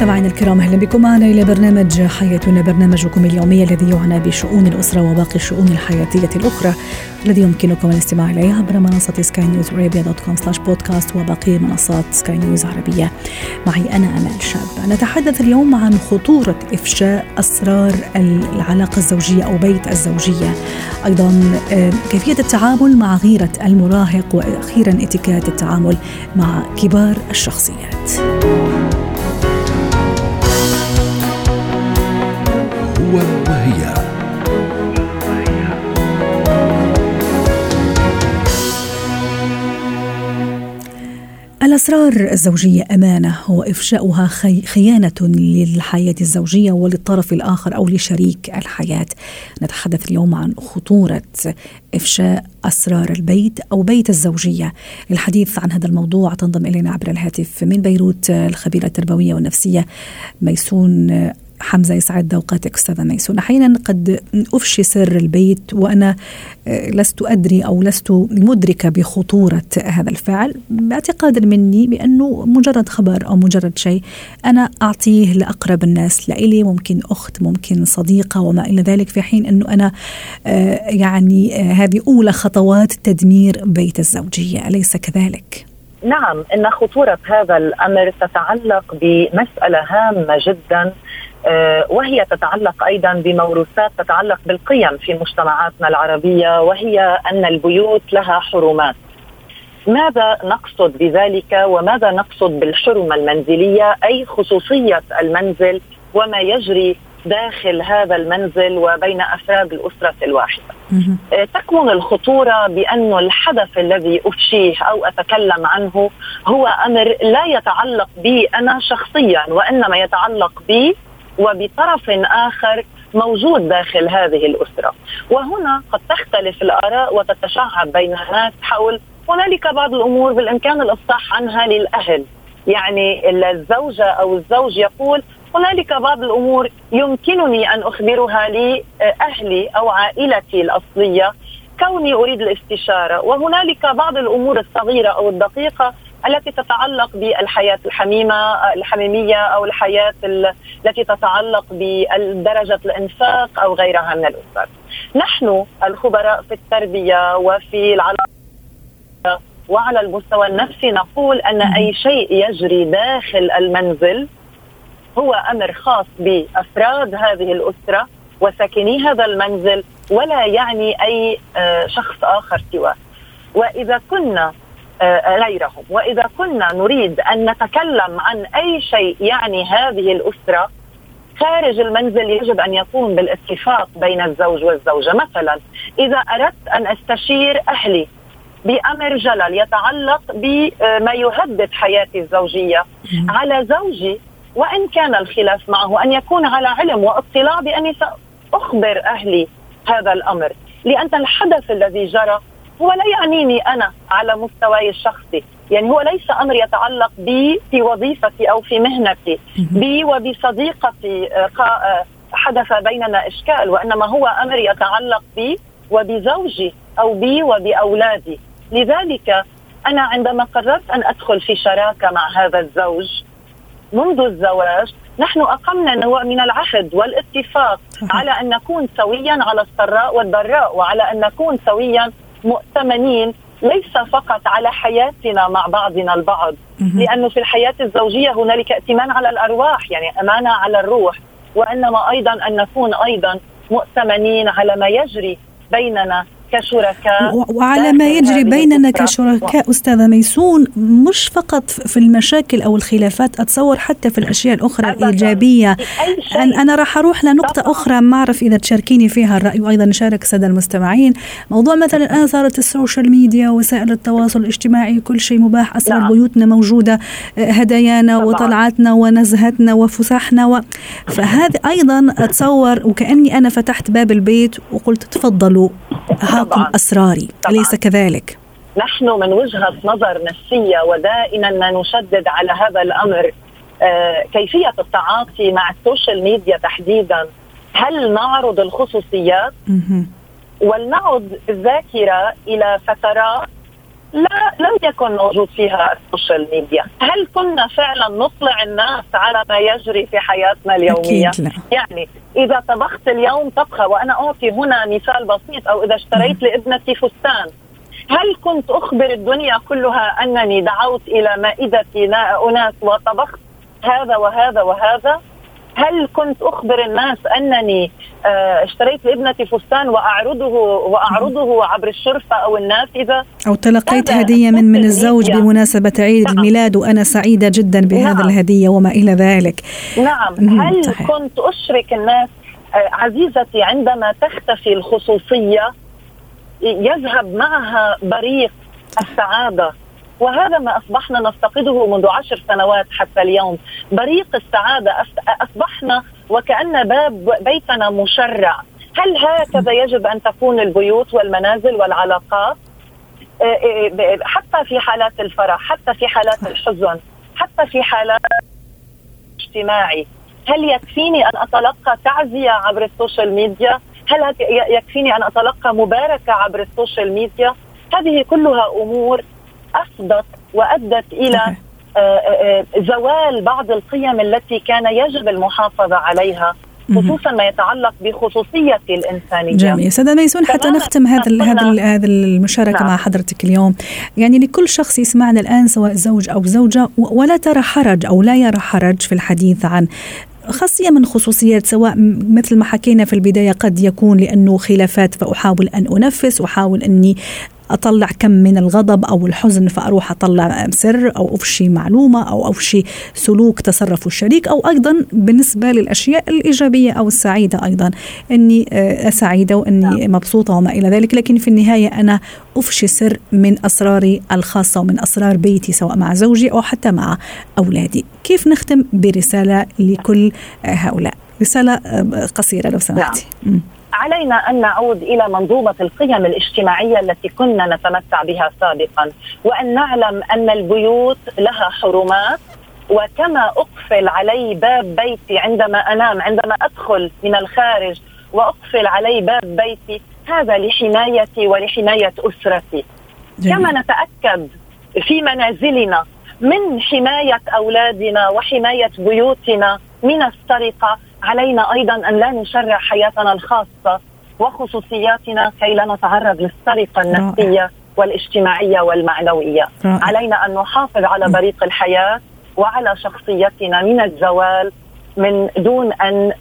مستمعينا الكرام أهلا بكم. معنا إلى برنامج حياتنا برنامجكم اليومي الذي يعنى بشؤون الأسرة وباقي الشؤون الحياتية الأخرى الذي يمكنكم الاستماع اليه عبر منصة Sky News Arabia dot com slash podcast وباقي منصات سكاي نيوز عربية. معي أنا آمال شاب. نتحدث اليوم عن خطورة إفشاء أسرار العلاقة الزوجية أو بيت الزوجية. أيضا آه، كيفية التعامل مع غيرة المراهق وأخيرا اتكات التعامل مع كبار الشخصيات. هو وهي. الأسرار الزوجية أمانة وإفشاؤها خي خيانة للحياة الزوجية وللطرف الآخر أو لشريك الحياة. نتحدث اليوم عن خطورة إفشاء أسرار البيت أو بيت الزوجية. للحديث عن هذا الموضوع تنضم إلينا عبر الهاتف من بيروت الخبيرة التربوية والنفسية ميسون حمزة يسعد أوقاتك أستاذة ميسون أحيانا قد أفشي سر البيت وأنا آه، لست أدري أو لست مدركة بخطورة هذا الفعل باعتقاد مني بأنه مجرد خبر أو مجرد شيء أنا أعطيه لأقرب الناس لإلي ممكن أخت ممكن صديقة وما إلى ذلك في حين أنه أنا آه، يعني آه، هذه أولى خطوات تدمير بيت الزوجية أليس كذلك؟ نعم إن خطورة هذا الأمر تتعلق بمسألة هامة جدا آه، وهي تتعلق أيضا بموروثات تتعلق بالقيم في مجتمعاتنا العربية وهي أن البيوت لها حرمات. ماذا نقصد بذلك وماذا نقصد بالحرمة المنزلية أي خصوصية المنزل وما يجري داخل هذا المنزل وبين افراد الأسرة الواحدة. آه، تكمن الخطورة بأن الحدث الذي أفشيه أو أتكلم عنه هو أمر لا يتعلق بي أنا شخصيا وإنما يتعلق بي وبطرف آخر موجود داخل هذه الأسرة. وهنا قد تختلف الآراء وتتشعب بين الناس حول هنالك بعض الأمور بالإمكان الافصاح عنها للأهل. يعني الزوجة أو الزوج يقول هنالك بعض الأمور يمكنني أن أخبرها لأهلي أو عائلتي الأصلية. كوني أريد الاستشارة. وهنالك بعض الأمور الصغيرة أو الدقيقة التي تتعلق بالحياة الحميمة الحميمية أو الحياة التي تتعلق بدرجة الإنفاق أو غيرها من الأسر. نحن الخبراء في التربية وفي العلاقة وعلى المستوى النفسي نقول أن أي شيء يجري داخل المنزل هو أمر خاص بأفراد هذه الأسرة وساكني هذا المنزل ولا يعني أي آه، شخص آخر سواه. وإذا كنا آه، غيرهم. وإذا كنا نريد أن نتكلم عن أي شيء يعني هذه الأسرة خارج المنزل يجب أن يكون بالاتفاق بين الزوج والزوجة. مثلا إذا أردت أن أستشير أهلي بأمر جلل يتعلق بما يهدد حياتي الزوجية على زوجي وإن كان الخلاف معه أن يكون على علم واطلاع بأني سأخبر أهلي هذا الأمر لأن الحدث الذي جرى هو لا يعنيني أنا على مستواي الشخصي. يعني هو ليس أمر يتعلق بي في وظيفتي أو في مهنتي بي وبصديقتي آه، آه، حدث بيننا إشكال وإنما هو أمر يتعلق بي وبزوجي أو بي وبأولادي. لذلك أنا عندما قررت أن أدخل في شراكة مع هذا الزوج منذ الزواج نحن أقمنا نوع من العهد والاتفاق على أن نكون سويا على السراء والضراء وعلى أن نكون سويا مؤتمنين ليس فقط على حياتنا مع بعضنا البعض. لأنه في الحياة الزوجية هنالك ائتمان على الأرواح يعني أمانة على الروح وإنما أيضا أن نكون أيضا مؤتمنين على ما يجري بيننا كشركاء وعلى ما يجري بيننا كشركاء أستاذة ميسون مش فقط في المشاكل أو الخلافات أتصور حتى في الأشياء الأخرى الإيجابية. أن أنا راح أروح لنقطة. أخرى ما أعرف إذا تشاركيني فيها الرأي وأيضا نشارك السادة المستمعين. موضوع مثلا الآن صارت ال social media وسائل التواصل الاجتماعي كل شيء مباح. أسرار نعم. بيوتنا موجودة هدايانا طبعا. وطلعاتنا ونزهتنا وفسحنا و... فهذا أيضا أتصور وكأني أنا فتحت باب البيت وقلت تفضلوا. معكم أسراري طبعاً. أليس كذلك؟ نحن من وجهة نظر نفسية ودائما ما نشدد على هذا الأمر آه، كيفية التعاطي مع السوشيال ميديا تحديدا هل نعرض الخصوصيات ولنعد بالذاكره إلى فترات لا لم يكن موجود فيها ال social media. هل كنا فعلا نطلع الناس على ما يجري في حياتنا اليومية؟ أكيد لا. يعني إذا طبخت اليوم طبخة وأنا أعطي هنا مثال بسيط أو إذا اشتريت لابنتي فستان هل كنت أخبر الدنيا كلها أنني دعوت إلى مائدتي أناس وطبخت هذا وهذا وهذا؟ هل كنت أخبر الناس أنني آه، اشتريت لابنتي فستان وأعرضه وأعرضه عبر الشرفه أو النافذه أو تلقيت هدية من من الزوج بمناسبة عيد نعم. الميلاد وأنا سعيدة جدا بهذا نعم. الهدية وما إلى ذلك نعم هل صحيح. كنت أشرك الناس آه، عزيزتي عندما تختفي الخصوصية يذهب معها بريق السعادة وهذا ما أصبحنا نفتقده منذ عشر سنوات حتى اليوم. بريق السعادة أصبحنا وكأن باب بيتنا مشرع. هل هكذا يجب أن تكون البيوت والمنازل والعلاقات؟ آه، آه، حتى في حالات الفرح حتى في حالات الحزن حتى في حالات اجتماعي. هل يكفيني أن أتلقى تعزية عبر ال social media؟ هل يكفيني أن أتلقى مباركة عبر ال social media؟ هذه كلها أمور افضت وأدت إلى آه، آه، آه، زوال بعض القيم التي كان يجب المحافظة عليها خصوصا ما يتعلق بخصوصية الإنسانية. جميل، سيدة ميسون حتى نختم هذا هذا هذا المشاركة نعم. مع حضرتك اليوم، يعني لكل شخص يسمعنا الآن سواء زوج أو زوجة ولا ترى حرج أو لا يرى حرج في الحديث عن خاصية من خصوصيات سواء مثل ما حكينا في البداية قد يكون لأنه خلافات فأحاول أن أنفس أحاول أني أطلع كم من الغضب أو الحزن فأروح أطلع سر أو أفشي معلومة أو أفشي سلوك تصرف الشريك أو أيضا بالنسبة للأشياء الإيجابية أو السعيدة أيضا. إني آه، سعيده وإني نعم. مبسوطة وما إلى ذلك. لكن في النهاية أنا أفشي سر من أسراري الخاصة ومن أسرار بيتي سواء مع زوجي أو حتى مع أولادي. كيف نختم؟ برسالة لكل هؤلاء. رسالة آه، قصيرة لو سمحتي. نعم. علينا أن نعود إلى منظومة القيم الاجتماعية التي كنا نتمتع بها سابقا وأن نعلم أن البيوت لها حرمات وكما أقفل علي باب بيتي عندما أنام عندما أدخل من الخارج وأقفل علي باب بيتي هذا لحمايتي ولحماية أسرتي جميل. كما نتأكد في منازلنا من حماية أولادنا وحماية بيوتنا من السرقة علينا أيضا أن لا نشرع حياتنا الخاصة وخصوصياتنا كي لا نتعرض للسرقة النفسية والاجتماعية والمعنوية. رائع. علينا أن نحافظ على بريق الحياة وعلى شخصيتنا من الزوال من دون أن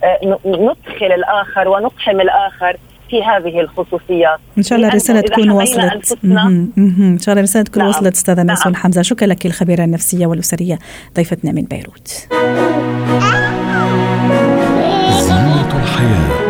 ندخل الآخر ونقحم الآخر في هذه الخصوصيات. إن شاء الله الرساله تكون وصلت. إن شاء الله الرساله تكون نعم. وصلت أستاذة ميسون نعم. حمزة. شكرا لك الخبيره النفسية والأسرية ضيفتنا من بيروت. الحياة.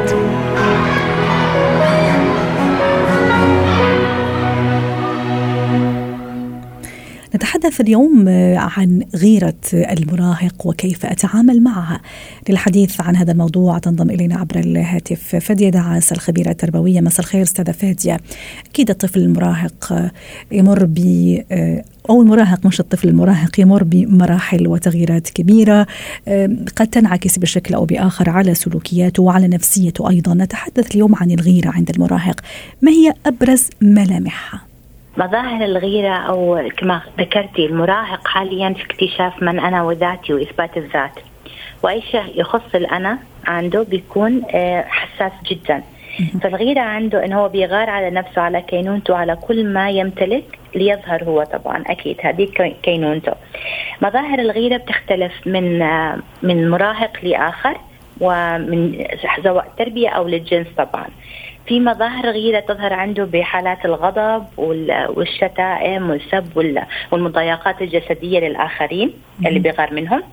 نتحدث اليوم آه، عن غيرة المراهق وكيف أتعامل معها. للحديث عن هذا الموضوع تنضم إلينا عبر الهاتف فادية دعاس الخبيرة التربوية. مساء الخير أستاذة فادية أكيد الطفل المراهق آه، يمر ب آه، أو المراهق مش الطفل المراهق يمر بمراحل وتغييرات كبيرة قد تنعكس بشكل أو بآخر على سلوكياته وعلى نفسيته أيضا. نتحدث اليوم عن الغيرة عند المراهق. ما هي أبرز ملامحها؟ مظاهر الغيرة أو كما ذكرتي المراهق حاليا في اكتشاف من أنا وذاتي وإثبات الذات. وأي شيء يخص الأنا عنده بيكون آه، حساس جدا. فالغيرة عنده انه هو بيغار على نفسه على كينونته على كل ما يمتلك ليظهر هو طبعا. أكيد هذه كينونته. مظاهر الغيرة بتختلف من آه، من مراهق لآخر ومن سواء تربية أو للجنس طبعا. في مظاهر غيرة تظهر عنده بحالات الغضب والشتائم والسب والمضايقات الجسدية للآخرين اللي بيغار منهم.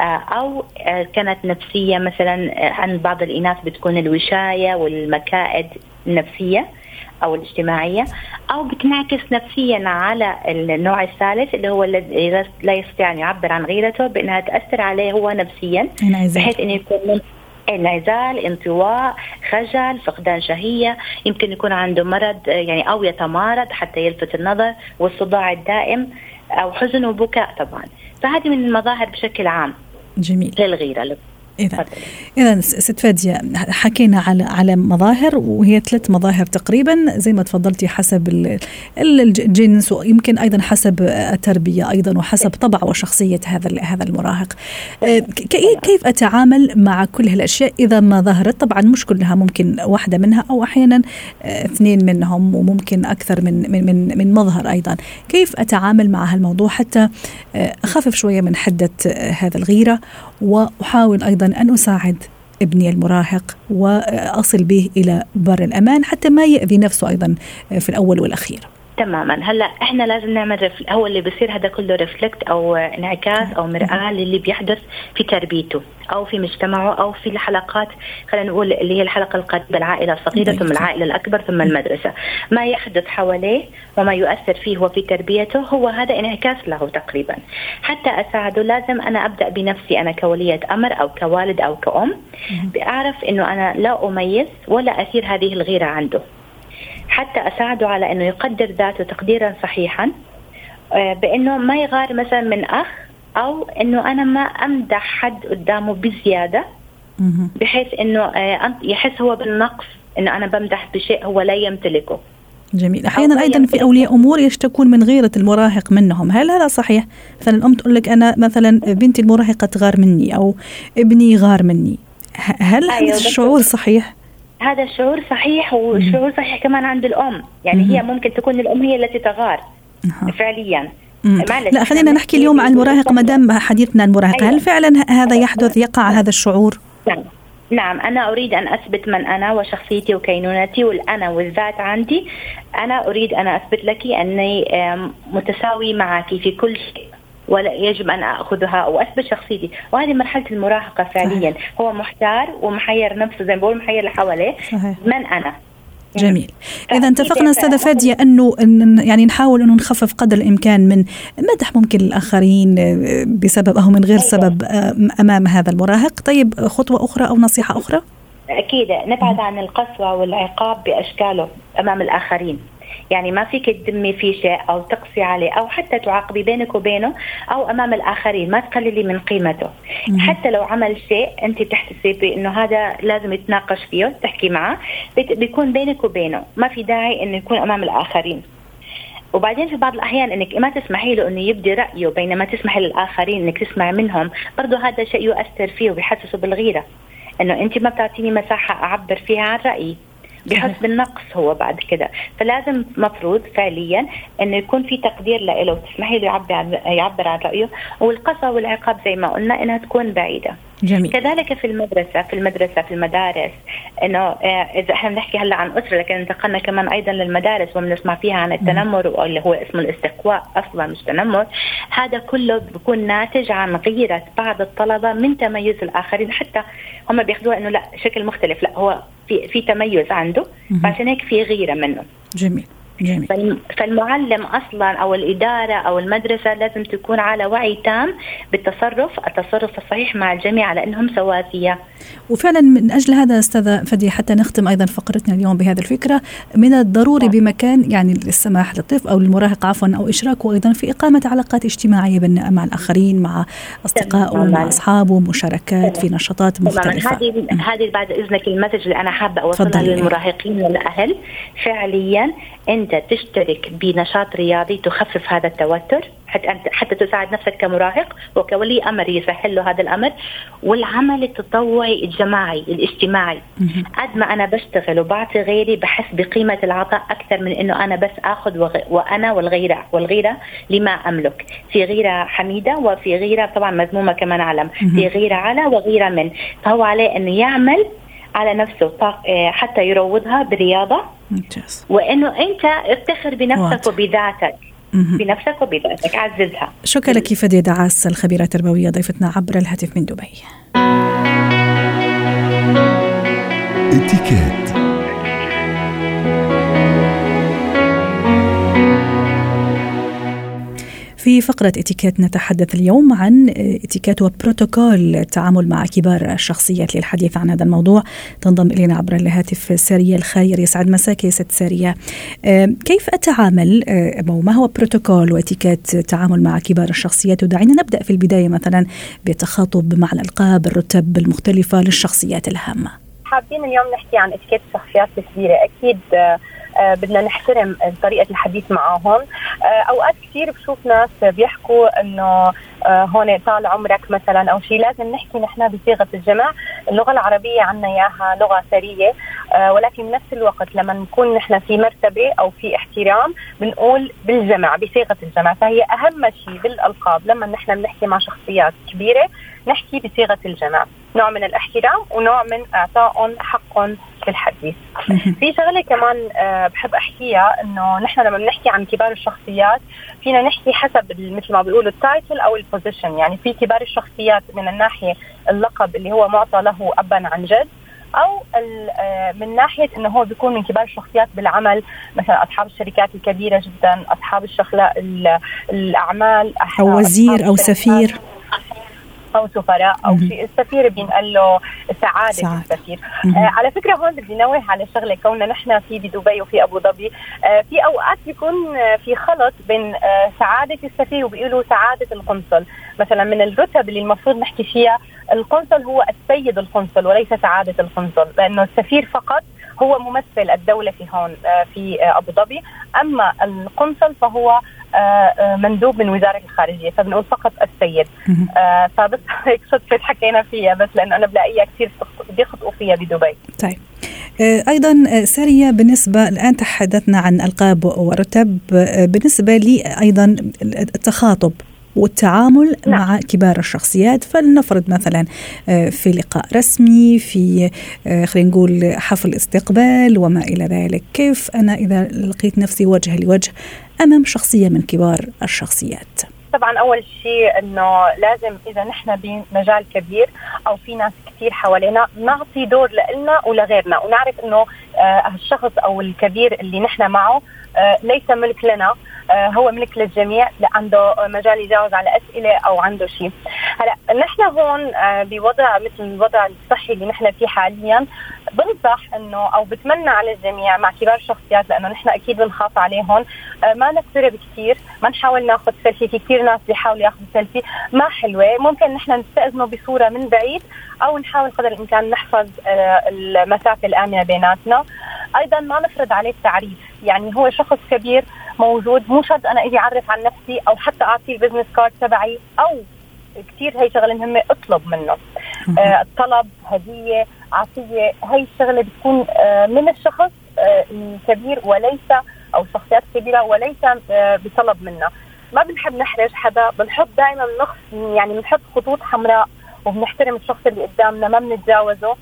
آه، أو آه، كانت نفسية مثلا آه، عند بعض الإناث بتكون الوشاية والمكائد النفسية أو الاجتماعية. أو بتنعكس نفسيا على النوع الثالث اللي هو الذي لا يستطيع أن يعبر عن غيرته بأنها تأثر عليه هو نفسيا بحيث إنه يكون انعزال انطواء خجل فقدان شهية يمكن يكون عنده مرض يعني أو يتمارض حتى يلفت النظر والصداع الدائم أو حزن وبكاء طبعا. فهذه من المظاهر بشكل عام جميل. للغيرة. إذا إذا ست فادية حكينا على على مظاهر وهي ثلاث مظاهر تقريبا زي ما تفضلتي حسب الجنس ويمكن أيضا حسب التربية أيضا وحسب طبع وشخصية هذا هذا المراهق. آه، كيف أتعامل مع كل هالأشياء؟ إذا ما ظهرت طبعا مش كلها ممكن واحدة منها أو أحيانا آه، اثنين منهم وممكن أكثر من من من, من مظهر أيضا. كيف أتعامل مع هالموضوع حتى آه، أخفف شوية من حدة هذا الغيرة؟ وأحاول أيضا أن أساعد ابني المراهق وأصل به إلى بر الأمان حتى ما يأذي نفسه أيضا في الأول والأخير. تماما. هلأ إحنا لازم نعمل رفل... هو اللي بصير هذا كله ريفلكت أو انعكاس أو مرآة للي بيحدث في تربيته أو في مجتمعه أو في الحلقات خلينا نقول اللي هي الحلقة القريبة العائلة الصغيرة ثم العائلة الأكبر ثم المدرسة. ما يحدث حواليه وما يؤثر فيه وفي تربيته هو هذا انعكاس له تقريبا. حتى أساعده لازم أنا أبدأ بنفسي أنا كولية أمر أو كوالد أو كأم بعرف إنه أنا لا أميز ولا أثير هذه الغيرة عنده. حتى أساعده على أنه يقدر ذاته تقديرا صحيحا آه، بأنه ما يغار مثلا من أخ أو أنه أنا ما أمدح حد قدامه بزيادة بحيث أنه آه، يحس هو بالنقص أنه أنا بمدح بشيء هو لا يمتلكه. جميل. أحيانا أيضا في أولياء أمور يشتكون من غيرة المراهق منهم. هل هذا صحيح؟ مثلا الام تقول لك أنا مثلا بنتي المراهقة تغار مني أو ابني غار مني. هل أيوة هذا الشعور صحيح؟ هذا الشعور صحيح والشعور صحيح كمان عند الأم. يعني هي ممكن تكون الأم هي التي تغار فعليا. لا خلينا نحكي اليوم عن المراهق ما دام حديثنا عن المراهقه أيوة. هل فعلا هذا يحدث يقع هذا الشعور؟ نعم. نعم. أنا أريد أن أثبت من أنا وشخصيتي وكينونتي والأنا والذات عندي. أنا أريد أن أثبت لك أني متساوي معك في كل شيء. ولا يجب أن أخذها واثبت شخصيتي. وهذه مرحلة المراهقة فعليا. هو محتار ومحير نفسه زي ما بقول محير اللي حواليه. من أنا؟ جميل. اذا اتفقنا أستاذة فادية أنه يعني نحاول انه نخفف قدر الإمكان من مدح ممكن الآخرين آه، بسبب أو من غير أيوة. سبب آه، أمام هذا المراهق. طيب خطوة أخرى أو نصيحة أخرى؟ أكيد. نبعد عن القسوة والعقاب بأشكاله أمام الآخرين. يعني ما فيك تدمي في شيء أو تقسي عليه أو حتى تعاقبي بينك وبينه أو أمام الآخرين ما تقللي من قيمته. مم. حتى لو عمل شيء أنت تحتسبي إنه هذا لازم يتناقش فيه تحكي معه بيكون بينك وبينه. ما في داعي إنه يكون أمام الآخرين. وبعدين في بعض الأحيان إنك ما تسمحي له إنه يبدي رأيه بينما تسمحي للآخرين إنك تسمع منهم. برضه هذا شيء يؤثر فيه وبيحسسه بالغيرة. إنه أنت ما بتعطيني مساحة أعبر فيها عن رأيي. بحس بالنقص هو بعد كده. فلازم مفروض فعليا انه يكون في تقدير له وتسمحي له يعبر عن يعبر عن رأيه. والقسوه والعقاب زي ما قلنا إنها تكون بعيدة. جميل. كذلك في المدرسة في المدرسة في المدارس إنه آه، إذا إحنا بنحكي هلأ عن أسرة لكن انتقلنا كمان أيضا للمدارس وبنسمع فيها عن التنمر اللي هو اسمه الاستقواء أصلا مش تنمر. هذا كله بيكون ناتج عن غيرة بعض الطلبة من تميز الآخرين. حتى هم بياخذوها إنه لا شكل مختلف لا هو في في تميز عنده فعشان هيك في غيرة منه. جميل. جميل. فالمعلم أصلا أو الإدارة أو المدرسة لازم تكون على وعي تام بالتصرف. التصرف الصحيح مع الجميع على إنهم سواسية. وفعلا من أجل هذا أستاذة فدي حتى نختم أيضا فقرتنا اليوم بهذه الفكرة من الضروري. بمكان يعني السماح للطفل أو المراهق عفوا أو اشراكه أيضا في إقامة علاقات اجتماعية مع الآخرين مع اصدقائه مع اصحابه مشاركات في نشاطات مختلفة. هذه هذه بعد إذنك المسج اللي أنا حابة أوصلها للمراهقين والأهل. فعليا أنت تشترك بنشاط رياضي تخفف هذا التوتر حتى حتى تساعد نفسك كمراهق وكولي أمر يسهل له هذا الأمر. والعمل التطوعي الجماعي الاجتماعي. قد ما أنا بشتغل وبعطي غيري بحس بقيمة العطاء أكثر من إنه أنا بس آخذ وغ... وأنا والغيره والغيرة لما أملك. في غيرة حميدة وفي غيرة طبعا مذمومة كمان علم. في غيرة على وغيرة من. فهو عليه إنه يعمل على نفسه آه، حتى يروضها برياضة ممتاز. وإنه أنت افتخر بنفسك. وبذاتك. بنفسك وبذاتك. عززها. شكرا لك فدية دعاس الخبيرة التربوية ضيفتنا عبر الهاتف من دبي. اتكات في فقرة إتيكيت نتحدث اليوم عن إتيكيت وبروتوكول التعامل مع كبار الشخصيات للحديث عن هذا الموضوع. تنضم إلينا عبر الهاتف سارية الخير. يسعد مساك يا ست سارية. كيف أتعامل أو ما هو بروتوكول وإتيكيت التعامل مع كبار الشخصيات؟ ودعينا نبدأ في البداية مثلا بالتخاطب مع الألقاب الرتب المختلفة للشخصيات الهامة. حابين اليوم نحكي عن إتيكيت الشخصيات الكبيرة أكيد آه، بدنا نحترم طريقة الحديث معهم آه، أوقات كثير بشوف ناس بيحكوا إنه آه، هون طال عمرك مثلا أو شيء لازم نحكي نحن بصيغة الجمع اللغة العربية عنا إياها لغة ثرية. ولكن بنفس الوقت لما نكون نحن في مرتبة أو في احترام بنقول بالجمع بصيغة الجمع فهي أهم شيء بالألقاب لما نحن بنحكي مع شخصيات كبيرة نحكي بصيغة الجمع نوع من الاحترام ونوع من اعطائهم حقهم في الحديث. في شغلة كمان آه، بحب أحكيها إنه نحن لما بنحكي عن كبار الشخصيات فينا نحكي حسب مثل ما بيقولوا ال title أو ال position يعني في كبار الشخصيات من الناحية اللقب اللي هو معطى له ابا عن جد أو آه، من ناحية إنه هو بيكون من كبار الشخصيات بالعمل. مثلا أصحاب الشركات الكبيرة جدا أصحاب الشغلات الأعمال أو وزير أو سفير. أو سفراء أو شيء. السفير بينقال له سعادة سعادة. السفير. آه على فكرة هون بدي نوه على شغله كوننا نحن في بدبي وفي أبو ظبي آه في أوقات بيكون آه في خلط بين آه سعادة السفير وبيقولوا سعادة القنصل. مثلا من الرتب اللي المفروض نحكي فيها القنصل هو السيد القنصل وليس سعادة القنصل لأنه السفير فقط هو ممثل الدولة في هون آه في آه أبو ظبي. أما القنصل فهو آه، مندوب من وزارة الخارجية فبنقول فقط السيد. فبس هيك صدفة حكينا فيها بس لأنه أنا بلاقيها كثير بيخطئوا فيها بدبي. طيب. أيضا سارية بالنسبة الآن تحدثنا عن ألقاب ورتب. بالنسبة لي أيضا التخاطب والتعامل نعم. مع كبار الشخصيات. فلنفرض مثلا في لقاء رسمي في خلينا نقول حفل استقبال وما إلى ذلك. كيف أنا إذا لقيت نفسي وجه لوجه أمام شخصية من كبار الشخصيات؟ طبعا أول شيء إنه لازم إذا نحن بمجال كبير أو في ناس كثير حوالينا نعطي دور لنا ولغيرنا. ونعرف إنه آه الشخص أو الكبير اللي نحن معه آه ليس ملك لنا. آه هو ملك للجميع عنده مجال يجاوب على أسئلة أو عنده شيء. هلا نحن هون آه بوضع مثل الوضع الصحي اللي نحن فيه حاليا بنصح إنه أو بتمنى على الجميع مع كبار الشخصيات لأنه نحن أكيد بنخاف عليهم آه، ما نقترب كثير ما نحاول ناخذ سيلفي في كثير ناس بيحاولوا ياخذوا سيلفي ما حلوة ممكن نحن نستأذنه بصورة من بعيد أو نحاول قدر الإمكان نحفظ آه، المسافة الآمنة بيناتنا. أيضا ما نفرض عليه التعريف. يعني هو شخص كبير موجود. مو شرط أنا أجي أعرف عن نفسي أو حتى اعطيه ال business card تبعي أو كثير هي شغلة مهمة أطلب منه. آه الطلب هدية عطيه هي الشغلة بتكون آه من الشخص آه الكبير وليس أو الشخصيات الكبيره وليس آه بطلب منا ما بنحب نحرج حدا بنحط دائما نخ يعني بنحط خطوط حمراء وبنحترم الشخص اللي قدامنا ما بنتجاوزه.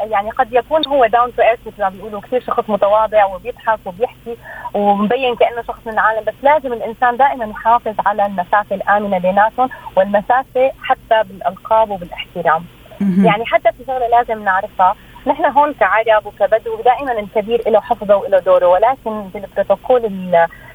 يعني قد يكون هو down to earth مثل ما بيقولوا. كثير شخص متواضع وبيضحك وبيحكي ومبين كأنه شخص من العالم. بس لازم الإنسان دائما يحافظ على المسافة الآمنة بيناتهم والمسافة حتى بالألقاب وبالاحترام. يعني حتى في شغلة لازم نعرفها. نحن هون كعرب وكبدو دائما الكبير له حفظه وله دوره. ولكن بالبروتوكول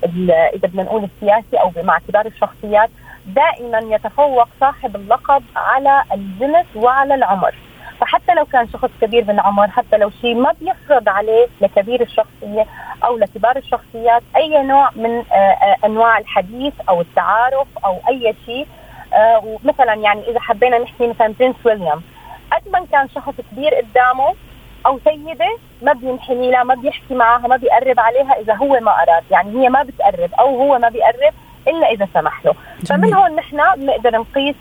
إذا بدنا نقول السياسي أو مع كبار الشخصيات دائما يتفوق صاحب اللقب على الجنس وعلى العمر. فحتى لو كان شخص كبير بالعمر حتى لو شيء ما بيفرض عليه لكبير الشخصية أو لكبار الشخصيات أي نوع من آه، آه، أنواع الحديث أو التعارف أو أي شيء آه، مثلا يعني إذا حبينا نحكي مثلا برنس ويليام قد ما كان شخص كبير قدامه أو سيدة ما بينحني لها ما بيحكي معها ما بيقرب عليها إذا هو ما أراد يعني هي ما بتقرب أو هو ما بيقرب إلا إذا سمح له. فمن هون نحن بنقدر نقيس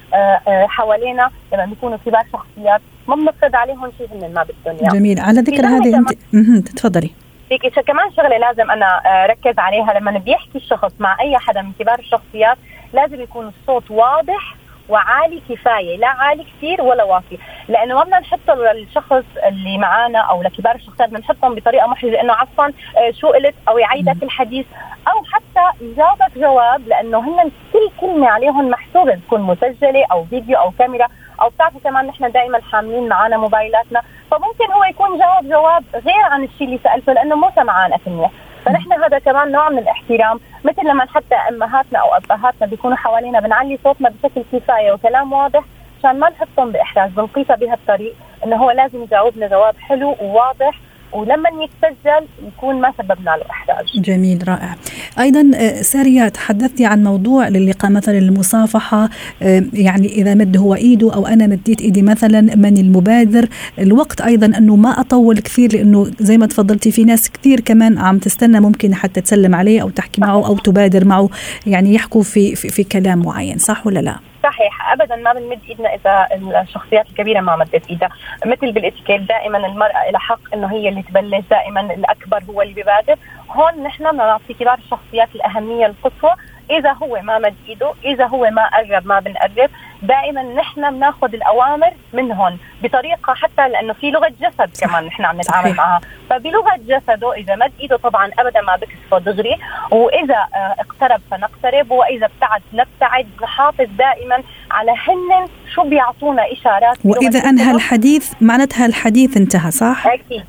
حوالينا لما بيكونوا كبار شخصيات ما بنفرض عليهم شيء هن ما بدهم جميل. على ذكر هذه انت تفضلي. فيك كمان شغلة لازم أنا آه، ركز عليها لما بيحكي الشخص مع أي حدا من كبار الشخصيات لازم يكون الصوت واضح وعالي كفاية. لا عالي كثير ولا واطي لأنه ما بدنا نحط للشخص اللي معانا أو لكبار الشخصيات بدنا نحطهم بطريقة محرجة. انه عفوا آه، شو قلت؟ أو يعيدك الحديث. أو حتى يجاوبك جواب لأنه هن كل كلمة عليهم محسوبة. تكون مسجلة أو فيديو أو كاميرا. أو بتعرفوا كمان نحن دائما حاملين معنا موبايلاتنا. فممكن هو يكون جاوب جواب غير عن الشيء اللي سألته لأنه مو سمعان منيح فنحن هذا كمان نوع من الاحترام. مثل لما حتى أمهاتنا أو أبهاتنا بيكونوا حوالينا بنعلي صوتنا بشكل كفاية وكلام واضح عشان ما نحطهم باحراج بنقيسها بهالطريق إنه هو لازم يجاوبنا جواب حلو وواضح ولما يتسجل يكون ما سببنا له إحراج. جميل رائع. أيضا آه، سارية تحدثتي عن موضوع للقاء مثلا المصافحه آه، يعني إذا مد هو إيده أو أنا مديت إيدي مثلا من المبادر، الوقت أيضا أنه ما أطول كثير لأنه زي ما تفضلتي في ناس كثير كمان عم تستنى ممكن حتى تسلم عليه أو تحكي معه أو تبادر معه يعني يحكوا في في, في كلام معين صح ولا لا؟ صحيح. ابدا ما بنمد إيدنا إذا الشخصيات الكبيرة ما مدت إيدها. مثل بالإتيكيت دائما المرأة لها حق إنه هي اللي تبلش دائما الأكبر هو اللي ببادر. هون نحن بدنا نعطي كبار الشخصيات الأهمية القصوى. إذا هو ما مد إيده إذا هو ما قرب ما بنقرب. دائما نحن بناخذ الأوامر منهم بطريقة حتى لأنه في لغة جسد كمان نحن عم نتعامل معها. فبلغة جسده إذا مد إيده طبعا ابدا ما بكسفه دغري. وإذا آه، اقترب فنقترب. وإذا ابتعد نبتعد. نحافظ دائما على هن شو بيعطونا إشارات. وإذا انهى الحديث معناتها الحديث انتهى صح؟ أكيد.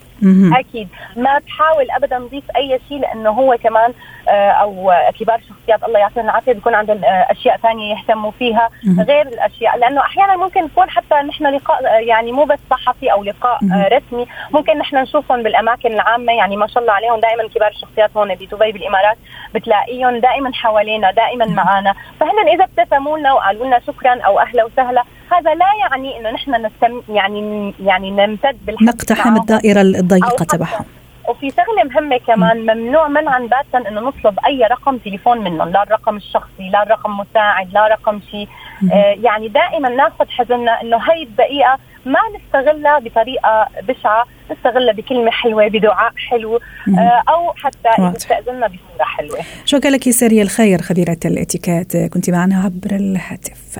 أكيد. ما تحاول ابدا نضيف أي شيء لأنه هو كمان آه، أو كبار الشخصيات الله يعطيهم العافية بيكون عندهم آه، أشياء ثانية يهتموا فيها. غير الأشياء. لأنه أحيانا ممكن يكون حتى نحن لقاء آه، يعني مو بس صحفي أو لقاء. رسمي. ممكن نحن نشوفهم بالأماكن العامة. يعني ما شاء الله عليهم. دائما كبار الشخصيات هون بدبي بالإمارات بتلاقيهم دائما حوالينا دائما معنا فهن إذا ابتسموا لنا وقالوا لنا شكرا أو أهلا وسهلا هذا لا يعني إنه نحن نستم يعني يعني نمتد بالحديث نقتحم الدائرة الضيقة تبعهم. وفي شغلة مهمة كمان ممنوع منعا باتا إنه نطلب أي رقم تليفون منهم لا الرقم الشخصي لا الرقم مساعد لا رقم شيء. آه يعني دائما ناخذ حذرنا إنه هي الدقيقة ما نستغلها بطريقة بشعة نستغلها بكلمة حلوة بدعاء حلو آه أو حتى إذا بصورة حلوة. شكرا لك ساريه الخير خبيرة الاتيكيت. كنت معنا عبر الهاتف.